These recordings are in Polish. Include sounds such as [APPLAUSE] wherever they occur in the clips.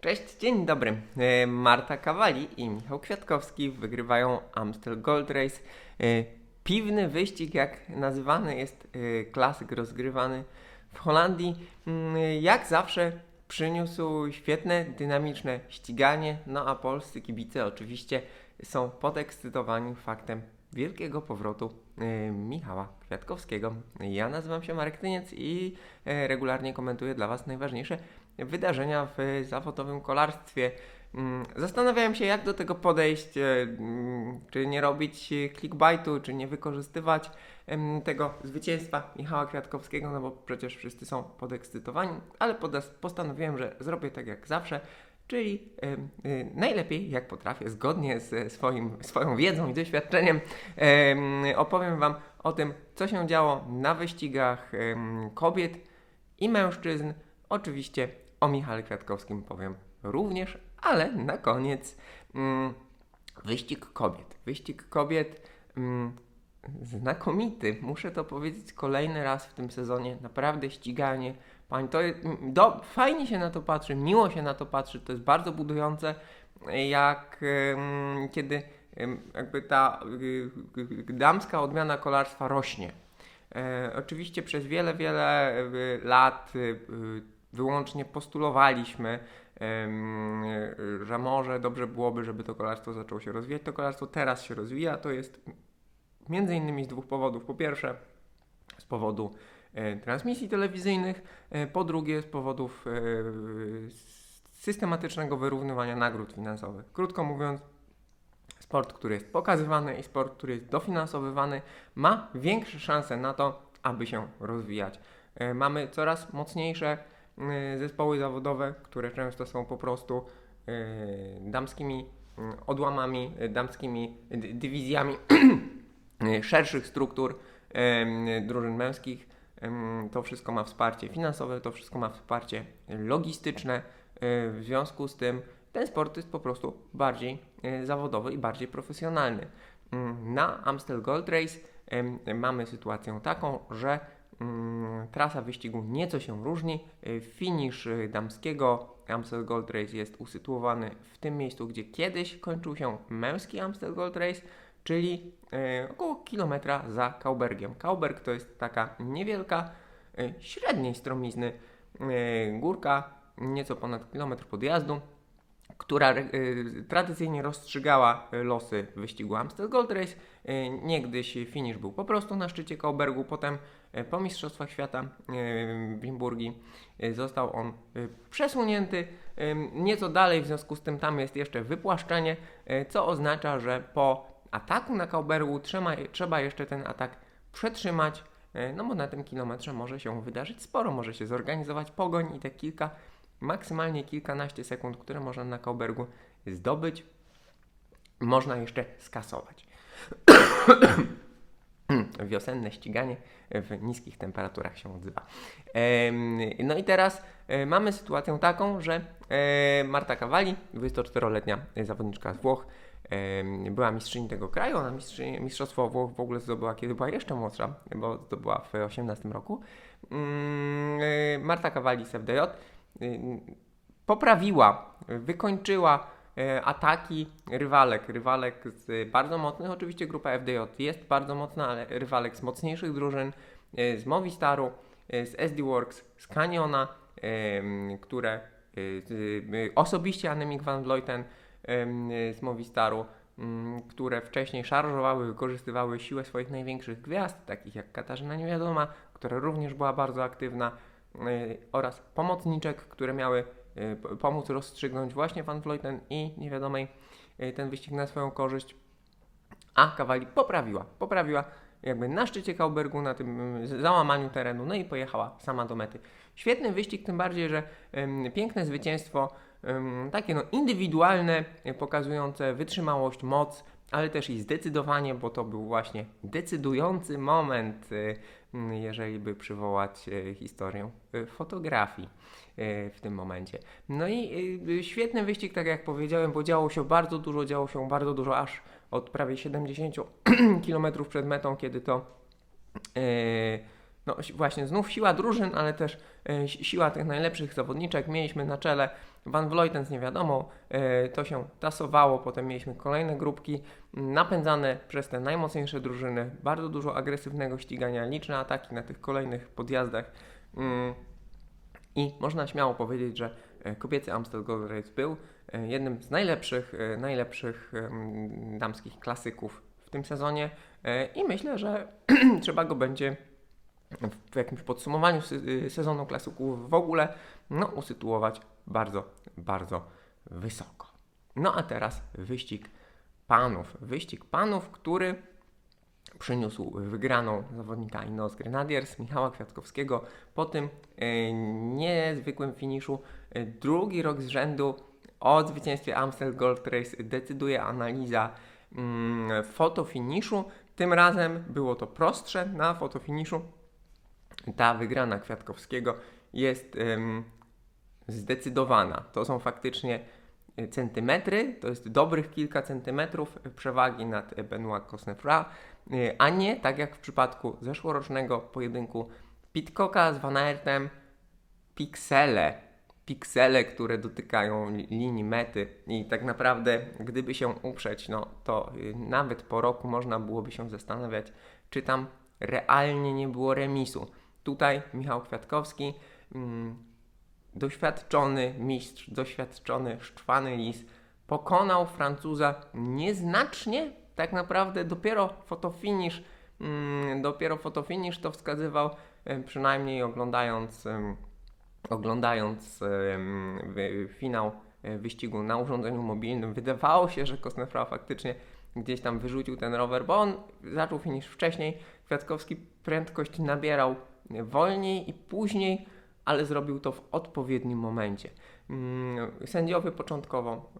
Cześć, dzień dobry. E, Marta Kawali i Michał Kwiatkowski wygrywają Amstel Gold Race. E, Piwny wyścig, jak nazywany jest e, klasyk rozgrywany w Holandii, mm, jak zawsze przyniósł świetne, dynamiczne ściganie, no a polscy kibice oczywiście są podekscytowani faktem wielkiego powrotu Michała Kwiatkowskiego. Ja nazywam się Marek Tyniec i regularnie komentuję dla Was najważniejsze wydarzenia w zawodowym kolarstwie. Mm, Zastanawiałem się, jak do tego podejść, e, mm, czy nie robić clickbaitu, czy nie wykorzystywać tego zwycięstwa Michała Kwiatkowskiego, no bo przecież wszyscy są podekscytowani, ale postanowiłem, że zrobię tak jak zawsze, czyli y, najlepiej jak potrafię, zgodnie ze swoim, swoją wiedzą i doświadczeniem, em, opowiem Wam o tym, co się działo na wyścigach kobiet i mężczyzn. Oczywiście o Michale Kwiatkowskim powiem również, ale na koniec mm, wyścig kobiet. Wyścig kobiet mm, znakomity. Muszę to powiedzieć kolejny raz w tym sezonie. Naprawdę ściganie. Pań, to jest, mm, do, fajnie się na to patrzy, miło się na to patrzy. To jest bardzo budujące, jak em, kiedy em, jakby ta y, damska odmiana kolarstwa rośnie. E, oczywiście przez wiele, wiele y, lat y, wyłącznie postulowaliśmy, że może dobrze byłoby, żeby to kolarstwo zaczęło się rozwijać. To kolarstwo teraz się rozwija. To jest między innymi z dwóch powodów. Po pierwsze, z powodu e, transmisji telewizyjnych, e, po drugie, z powodów e, systematycznego wyrównywania nagród finansowych. Krótko mówiąc, sport, który jest pokazywany i sport, który jest dofinansowywany, ma większe szanse na to, aby się rozwijać. Mamy coraz mocniejsze zespoły zawodowe, które często są po prostu e, damskimi mm, odłamami, damskimi dy- dywizjami [CLEARS THROAT] szerszych struktur drużyn męskich. To wszystko ma wsparcie finansowe, to wszystko ma wsparcie logistyczne. W związku z tym ten sport jest po prostu bardziej zawodowy i bardziej profesjonalny. Na Amstel Gold Race mamy sytuację taką, że trasa wyścigu nieco się różni. E, Finisz e, damskiego Amstel Gold Race jest usytuowany w tym miejscu, gdzie kiedyś kończył się męski Amstel Gold Race, czyli e, około kilometra za Kaubergiem. Kauberg to jest taka niewielka, średniej stromizny górka, nieco ponad kilometr podjazdu, która tradycyjnie rozstrzygała losy wyścigu Amstel Gold Race. Niegdyś finisz był po prostu na szczycie Kaubergu, potem po Mistrzostwach Świata e, w e, został on e, przesunięty e, nieco dalej, w związku z tym tam jest jeszcze wypłaszczenie, e, co oznacza, że po ataku na Kaubergu trzeba, trzeba jeszcze ten atak przetrzymać, e, no bo na tym kilometrze może się wydarzyć sporo, może się zorganizować pogoń i te kilka, maksymalnie kilkanaście sekund, które można na Kaubergu zdobyć, można jeszcze skasować. [COUGHS] Wiosenne ściganie w niskich temperaturach się odzywa. No i teraz e, mamy sytuację taką, że e, Marta Cavalli, 24-letnia zawodniczka z Włoch, była mistrzyni tego kraju. Ona mistrzyni, mistrzostwo Włoch w ogóle zdobyła, kiedy była jeszcze młodsza, bo zdobyła w 18 roku. Mm, e, Marta Cavalli z FDJ y, poprawiła, wykończyła ataki rywalek. Rywalek z bardzo mocnych, oczywiście grupa FDJ jest bardzo mocna, ale rywalek z mocniejszych drużyn, e, z Movistaru, e, z SD Works, z Caniona, em, które e, e, osobiście Annemiek van Vleuten z Movistaru, które wcześniej szarżowały, wykorzystywały siłę swoich największych gwiazd, takich jak Katarzyna Niewiadoma, która również była bardzo aktywna, e, oraz pomocniczek, które miały e, pomóc rozstrzygnąć właśnie Van Vleuten i niewiadomej e, ten wyścig na swoją korzyść. A Kawali poprawiła, poprawiła jakby na szczycie Kaubergu, na tym z- załamaniu terenu, no i pojechała sama do mety. Świetny wyścig, tym bardziej, że piękne zwycięstwo, takie no indywidualne, pokazujące wytrzymałość, moc, ale też i zdecydowanie, bo to był właśnie decydujący moment, m, jeżeli by przywołać e, historię e, fotografii w tym momencie. No i świetny wyścig, tak jak powiedziałem, bo działo się bardzo dużo, działo się bardzo dużo, aż od prawie 70 [CLEARS THROAT] km przed metą, kiedy to no właśnie znów siła drużyn, ale też si- siła tych najlepszych zawodniczek. Mieliśmy na czele Van Vleuten z niewiadomą, e, to się tasowało, potem mieliśmy kolejne grupki napędzane przez te najmocniejsze drużyny, bardzo dużo agresywnego ścigania, liczne ataki na tych kolejnych podjazdach. Mm, I można śmiało powiedzieć, że e, kobiecy Amstel Gold Race był e, jednym z najlepszych, najlepszych damskich klasyków w tym sezonie i myślę, że [CLEARS THROAT] trzeba go będzie w jakimś podsumowaniu se- sezonu klasyków w ogóle no, usytuować bardzo, bardzo wysoko. No a teraz wyścig panów. Wyścig panów, który przyniósł wygraną zawodnika Ineos Grenadiers Michała Kwiatkowskiego po tym e, niezwykłym finiszu. E, drugi rok z rzędu o zwycięstwie Amstel Gold Race decyduje analiza mm, fotofiniszu. Tym razem było to prostsze na fotofiniszu. Ta wygrana Kwiatkowskiego jest zdecydowana. To są faktycznie e, centymetry, to jest dobrych kilka centymetrów przewagi nad Benoit Cosnefra, e, a nie tak jak w przypadku zeszłorocznego pojedynku Pitcocka z Van Aertem, piksele, piksele, które dotykają li- linii mety i tak naprawdę gdyby się uprzeć, no to y, nawet po roku można byłoby się zastanawiać, czy tam realnie nie było remisu. Tutaj Michał Kwiatkowski, mm, doświadczony mistrz, doświadczony szczwany lis, pokonał Francuza nieznacznie, tak naprawdę dopiero fotofinish, mm, dopiero fotofinish to wskazywał, e, przynajmniej oglądając, oglądając wy- finał e, wyścigu na urządzeniu mobilnym. Wydawało się, że Kosnefra faktycznie gdzieś tam wyrzucił ten rower, bo on zaczął finish wcześniej. Kwiatkowski prędkość nabierał wolniej i później, ale zrobił to w odpowiednim momencie. Mm, Sędziowie początkowo,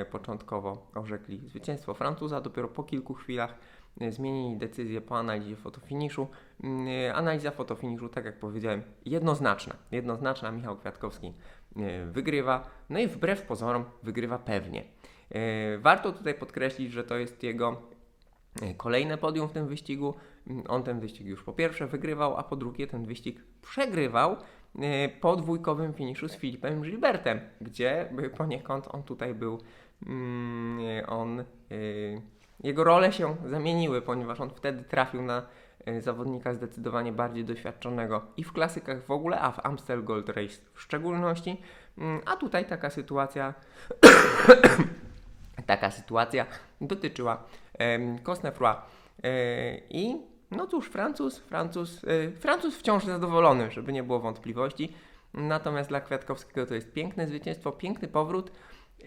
e, początkowo orzekli zwycięstwo Francuza, dopiero po kilku chwilach e, zmienili decyzję po analizie fotofiniszu. Mm, Analiza fotofiniszu, tak jak powiedziałem, jednoznaczna. Jednoznaczna, Michał Kwiatkowski e, wygrywa, no i wbrew pozorom wygrywa pewnie. Warto tutaj podkreślić, że to jest jego kolejne podium w tym wyścigu. Mm, On ten wyścig już po pierwsze wygrywał, a po drugie ten wyścig przegrywał po dwójkowym finiszu z Filipem Gilbertem, gdzie poniekąd on tutaj był, mm, e, on, e, jego role się zamieniły, ponieważ on wtedy trafił na zawodnika zdecydowanie bardziej doświadczonego i w klasykach w ogóle, a w Amstel Gold Race w szczególności. Mm, A tutaj taka sytuacja [COUGHS] taka sytuacja dotyczyła. E, I no cóż, Francuz, Francuz, e, Francuz wciąż zadowolony, żeby nie było wątpliwości. Natomiast dla Kwiatkowskiego to jest piękne zwycięstwo, piękny powrót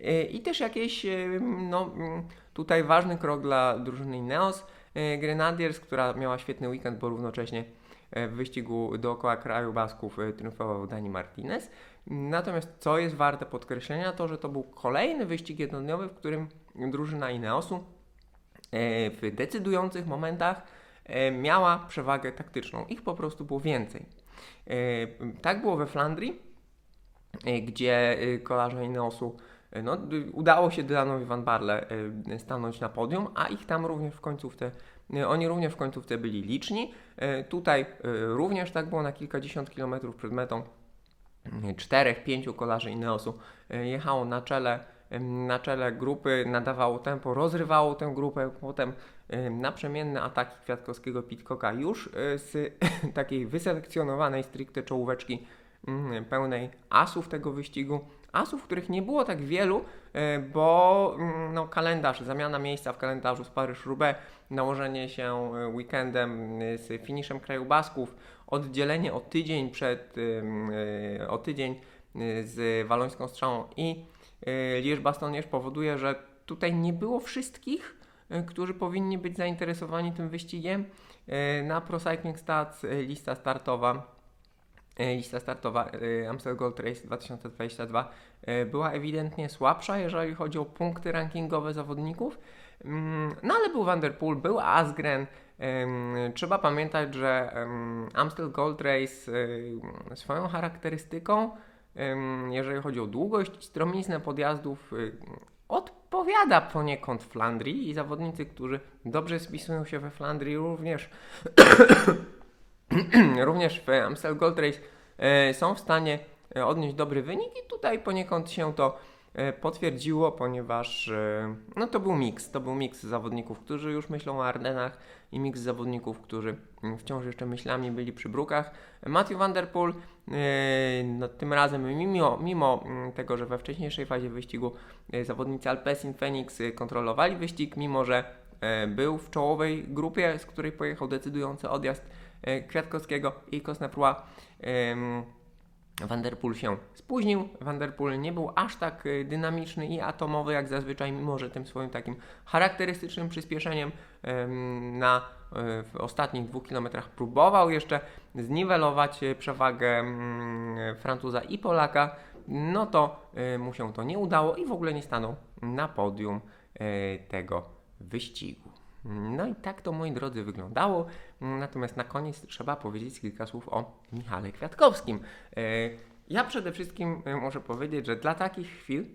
e, i też jakiś e, no, mm, tutaj ważny krok dla drużyny Neos e, Grenadiers, która miała świetny weekend, bo równocześnie e, w wyścigu dookoła kraju Basków e, triumfował Dani Martinez. Natomiast co jest warte podkreślenia, to że to był kolejny wyścig jednodniowy, w którym drużyna Ineosu w decydujących momentach miała przewagę taktyczną. Ich po prostu było więcej. E, Tak było we Flandrii, e, gdzie e, kolarze Ineosu e, no, udało się Dylanowi Van Barle e, stanąć na podium, a ich tam również w końcówce, e, oni również w końcówce byli liczni. E, Tutaj e, również tak było na kilkadziesiąt kilometrów przed metą czterech, pięciu kolarzy Ineosu e, jechało na czele, na czele grupy, nadawało tempo, rozrywało tę grupę, potem em, naprzemienne ataki Kwiatkowskiego Pitcocka już e, z [LAUGHS] takiej wyselekcjonowanej stricte czołóweczki mm, pełnej asów tego wyścigu. Asów, których nie było tak wielu, e, bo mm, no, kalendarz, zamiana miejsca w kalendarzu z Paryż-Roubaix, nałożenie się e, weekendem z finiszem Kraju Basków, oddzielenie o tydzień przed, o tydzień z Walońską Strzałą i y, Liège-Bastogne powoduje, że tutaj nie było wszystkich, y, którzy powinni być zainteresowani tym wyścigiem. Y, Na Pro Cycling Stats lista startowa lista startowa Amstel Gold Race 2022 y, była ewidentnie słabsza, jeżeli chodzi o punkty rankingowe zawodników. Mm, No ale był Van der Poel, był Asgren, Trzeba pamiętać, że Amstel Gold Race swoją charakterystyką, jeżeli chodzi o długość i stromiznę podjazdów, ym, odpowiada poniekąd Flandrii i zawodnicy, którzy dobrze spisują się we Flandrii również [COUGHS] również w Amstel Gold Race e, są w stanie e, odnieść dobry wynik i tutaj poniekąd się to potwierdziło, ponieważ no to był miks, to był miks zawodników, którzy już myślą o Ardenach i miks zawodników, którzy mm, wciąż jeszcze myślami byli przy brukach. Matthew Van Der Poel no, tym razem mimo, mimo mm, tego, że we wcześniejszej fazie wyścigu zawodnicy Alpecin Phoenix kontrolowali wyścig, mimo że był w czołowej grupie, z której pojechał decydujący odjazd E, Kwiatkowskiego i Kosnefrua. Vanderpool się spóźnił. Vanderpool nie był aż tak e, dynamiczny i atomowy jak zazwyczaj, mimo że tym swoim takim charakterystycznym przyspieszeniem na e, w ostatnich dwóch kilometrach próbował jeszcze zniwelować przewagę Francuza i Polaka, no to mu się to nie udało i w ogóle nie stanął na podium tego wyścigu. No i tak to, moi drodzy, wyglądało. Natomiast na koniec trzeba powiedzieć kilka słów o Michale Kwiatkowskim. E, ja przede wszystkim e, muszę powiedzieć, że dla takich chwil,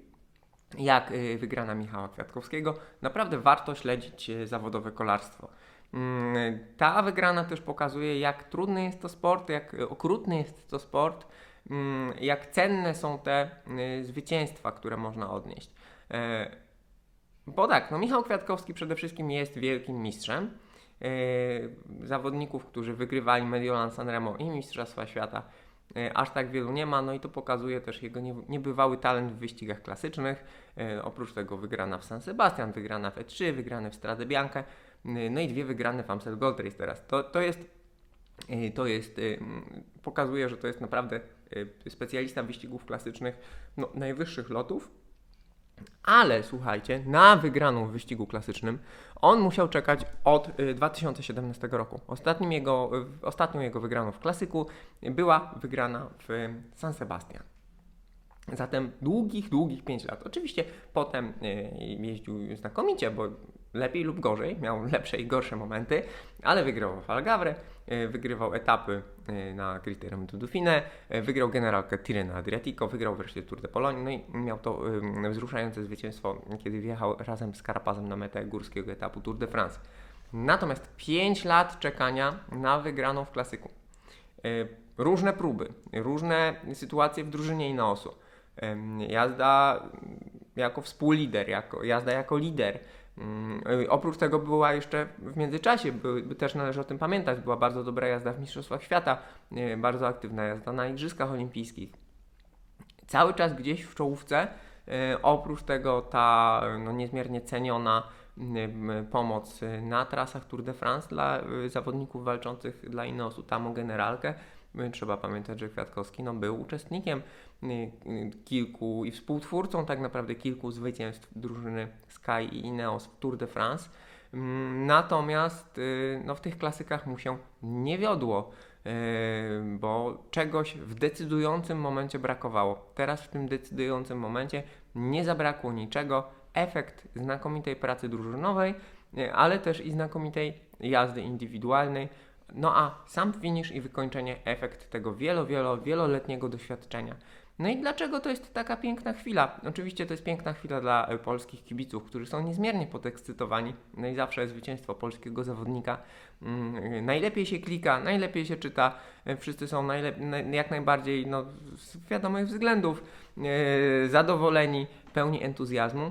jak e, wygrana Michała Kwiatkowskiego, naprawdę warto śledzić zawodowe kolarstwo. Mm, ta wygrana też pokazuje, jak trudny jest to sport, jak okrutny jest to sport, mm, jak cenne są te zwycięstwa, które można odnieść. Bo tak, no Michał Kwiatkowski przede wszystkim jest wielkim mistrzem. Yy, zawodników, którzy wygrywali Mediolan Sanremo i Mistrzostwa Świata, yy, aż tak wielu nie ma, no i to pokazuje też jego nie, niebywały talent w wyścigach klasycznych. Yy, oprócz tego wygrana w San Sebastian, wygrana w E3, wygrane w Strade no i dwie wygrane w Amstel Gold Race teraz. To, to jest, to jest, pokazuje, że to jest naprawdę specjalista wyścigów klasycznych no, najwyższych lotów ale słuchajcie, na wygraną w wyścigu klasycznym on musiał czekać od 2017 y, roku. Ostatnim jego, ostatnią jego wygraną w klasyku była wygrana w San Sebastian. Zatem długich, długich 5 lat. Oczywiście potem y, jeździł znakomicie, bo lepiej lub gorzej, miał lepsze i gorsze momenty, ale wygrał Falgavre, e, wygrywał etapy e, na Criterium du Dauphiné, e, wygrał generalkę Tirreno Adriatico, wygrał wreszcie Tour de Pologne, no i miał to wzruszające zwycięstwo, kiedy wjechał razem z Carapazem na metę górskiego etapu Tour de France. Natomiast 5 lat czekania na wygraną w klasyku. Różne próby, różne sytuacje w drużynie i na osu. Jazda jako współlider, jako, jazda jako lider, oprócz tego była jeszcze w międzyczasie, by, też należy o tym pamiętać, była bardzo dobra jazda w Mistrzostwach Świata, bardzo aktywna jazda na Igrzyskach Olimpijskich. Cały czas gdzieś w czołówce, e, oprócz tego ta no, niezmiernie ceniona pomoc na trasach Tour de France dla e, zawodników walczących dla Ineosu, Tamu Generalkę. Trzeba pamiętać, że Kwiatkowski no, był uczestnikiem Y, y, kilku i współtwórcą tak naprawdę kilku zwycięstw drużyny Sky i Ineos w Tour de France. Mm, natomiast y, no, w tych klasykach mu się nie wiodło, bo czegoś w decydującym momencie brakowało. Teraz w tym decydującym momencie nie zabrakło niczego. Efekt znakomitej pracy drużynowej, ale też i znakomitej jazdy indywidualnej. No a sam finish i wykończenie efekt tego wielo, wielo, wieloletniego doświadczenia. No i dlaczego to jest taka piękna chwila? Oczywiście to jest piękna chwila dla e, polskich kibiców, którzy są niezmiernie podekscytowani. No i zawsze zwycięstwo polskiego zawodnika mm, najlepiej się klika, najlepiej się czyta. E, wszyscy są jak najbardziej, no, z wiadomych względów, e, zadowoleni, pełni entuzjazmu.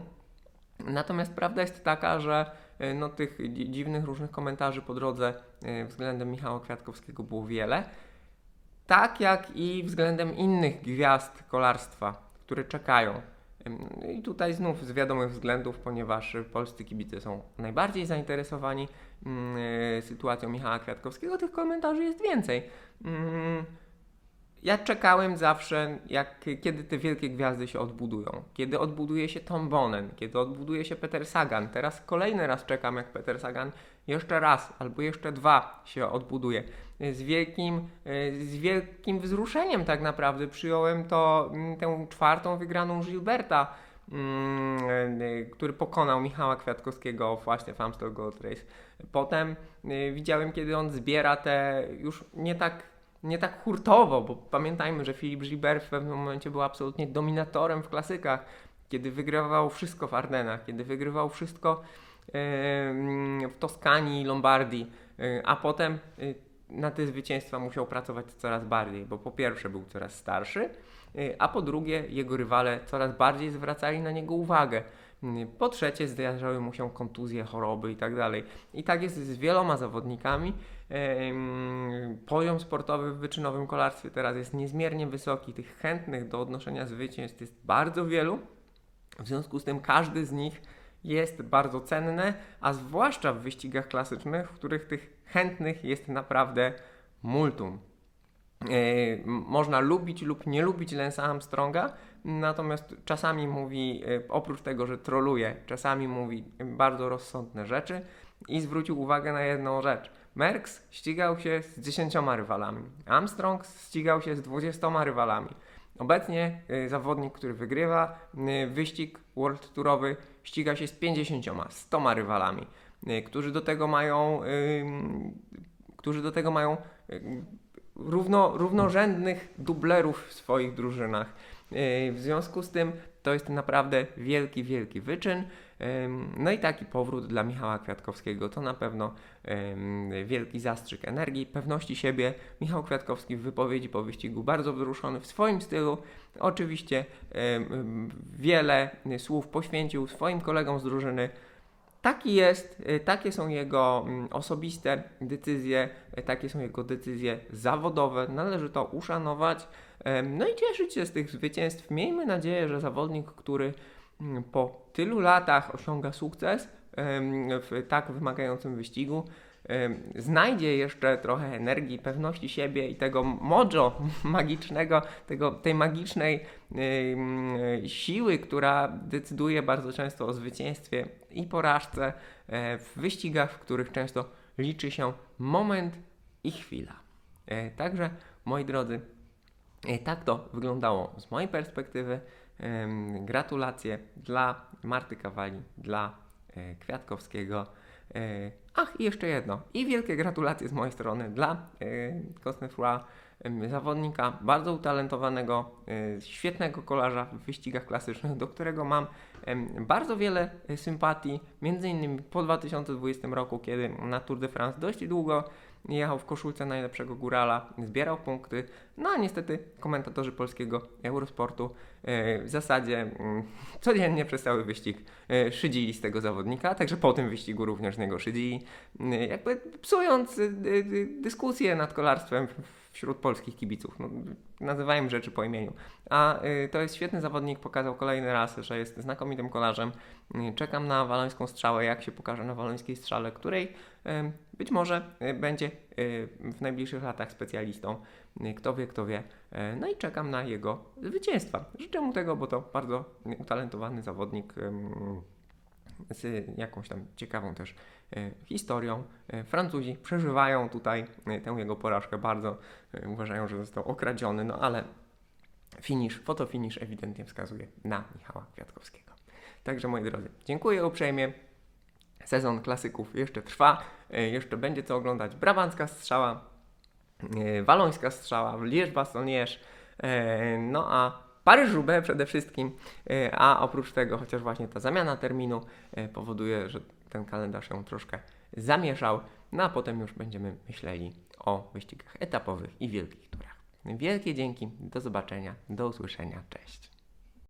Natomiast prawda jest taka, że no, tych dziwnych różnych komentarzy po drodze względem Michała Kwiatkowskiego było wiele tak jak i względem innych gwiazd kolarstwa, które czekają. I tutaj znów z wiadomych względów, ponieważ polscy kibice są najbardziej zainteresowani mm, e, sytuacją Michała Kwiatkowskiego, tych komentarzy jest więcej. Ja czekałem zawsze, jak, kiedy te wielkie gwiazdy się odbudują. Kiedy odbuduje się Tom Bonen, kiedy odbuduje się Peter Sagan. Teraz kolejny raz czekam, jak Peter Sagan jeszcze raz albo jeszcze dwa się odbuduje. Z wielkim, z wielkim wzruszeniem tak naprawdę przyjąłem to, mm, tę czwartą wygraną Gilberta, mm, który pokonał Michała Kwiatkowskiego właśnie w Amstel Gold Race. Potem y, widziałem, kiedy on zbiera te już nie tak nie tak hurtowo, bo pamiętajmy, że Filip Gilbert w pewnym momencie był absolutnie dominatorem w klasykach, kiedy wygrywał wszystko w Ardenach, kiedy wygrywał wszystko w Toskanii, Lombardii, a potem na te zwycięstwa musiał pracować coraz bardziej, bo po pierwsze był coraz starszy, y, a po drugie jego rywale coraz bardziej zwracali na niego uwagę. Y, Po trzecie zdarzały mu się kontuzje, choroby i tak dalej. I tak jest z wieloma zawodnikami. Em, Poziom sportowy w wyczynowym kolarstwie teraz jest niezmiernie wysoki. Tych chętnych do odnoszenia zwycięstw jest bardzo wielu. W związku z tym każdy z nich jest bardzo cenne, a zwłaszcza w wyścigach klasycznych, w których tych chętnych jest naprawdę multum. E, Można lubić lub nie lubić Lensa Armstronga, natomiast czasami mówi, e, oprócz tego, że troluje, czasami mówi bardzo rozsądne rzeczy i zwrócił uwagę na jedną rzecz. Merckx ścigał się z 10 rywalami, Armstrong ścigał się z 20 rywalami. Obecnie y, zawodnik, który wygrywa y, wyścig World Tourowy, ściga się z 50, 100 rywalami, y, którzy do tego mają, ym, którzy do tego mają ym, równo, równorzędnych dublerów w swoich drużynach. Y, W związku z tym to jest naprawdę wielki, wielki wyczyn. No i taki powrót dla Michała Kwiatkowskiego to na pewno wielki zastrzyk energii, pewności siebie. Michał Kwiatkowski w wypowiedzi po wyścigu bardzo wzruszony w swoim stylu. Oczywiście wiele słów poświęcił swoim kolegom z drużyny. Taki jest, y, takie są jego mm, osobiste decyzje, takie są jego decyzje zawodowe. Należy to uszanować. No i cieszyć się z tych zwycięstw. Miejmy nadzieję, że zawodnik, który mm, po tylu latach osiąga sukces w tak wymagającym wyścigu, znajdzie jeszcze trochę energii, pewności siebie i tego mojo [LAUGHS] magicznego, tego, tej magicznej siły, która decyduje bardzo często o zwycięstwie i porażce e, w wyścigach, w których często liczy się moment i chwila. E, Także, moi drodzy, E, Tak to wyglądało z mojej perspektywy. Gratulacje dla Marty Kawali, dla e, Kwiatkowskiego. Ach, i jeszcze jedno. I wielkie gratulacje z mojej strony dla Kosnefra, em, zawodnika bardzo utalentowanego, e, świetnego kolarza w wyścigach klasycznych, do którego mam bardzo wiele e, sympatii. Między innymi po 2020 roku, kiedy na Tour de France dość długo jechał w koszulce najlepszego górala, zbierał punkty, no a niestety komentatorzy polskiego Eurosportu e, w zasadzie mm, codziennie przez cały wyścig e, szydzili z tego zawodnika, także po tym wyścigu również niego szydzili, e, jakby psując dy- dyskusję nad kolarstwem wśród polskich kibiców. No, nazywajmy rzeczy po imieniu. A y, to jest świetny zawodnik, pokazał kolejny raz, że jest znakomitym kolarzem. Y, Czekam na walońską strzałę, jak się pokaże na walońskiej strzale, której być może y, będzie y, w najbliższych latach specjalistą. Y, Kto wie, kto wie. No i czekam na jego zwycięstwa. Życzę mu tego, bo to bardzo utalentowany zawodnik z jakąś tam ciekawą też e, historią. E, Francuzi przeżywają tutaj e, tę jego porażkę bardzo, e, uważają, że został okradziony, no ale finish, fotofinish ewidentnie wskazuje na Michała Kwiatkowskiego. Także moi drodzy, dziękuję uprzejmie. Sezon klasyków jeszcze trwa, e, jeszcze będzie co oglądać. Brabancka strzała, e, walońska strzała, Liège-Bastogne, e, no a Paryż-Roubaix przede wszystkim, a oprócz tego chociaż właśnie ta zamiana terminu powoduje, że ten kalendarz się troszkę zamieszał, no a potem już będziemy myśleli o wyścigach etapowych i wielkich turach. Wielkie dzięki, do zobaczenia, do usłyszenia, cześć.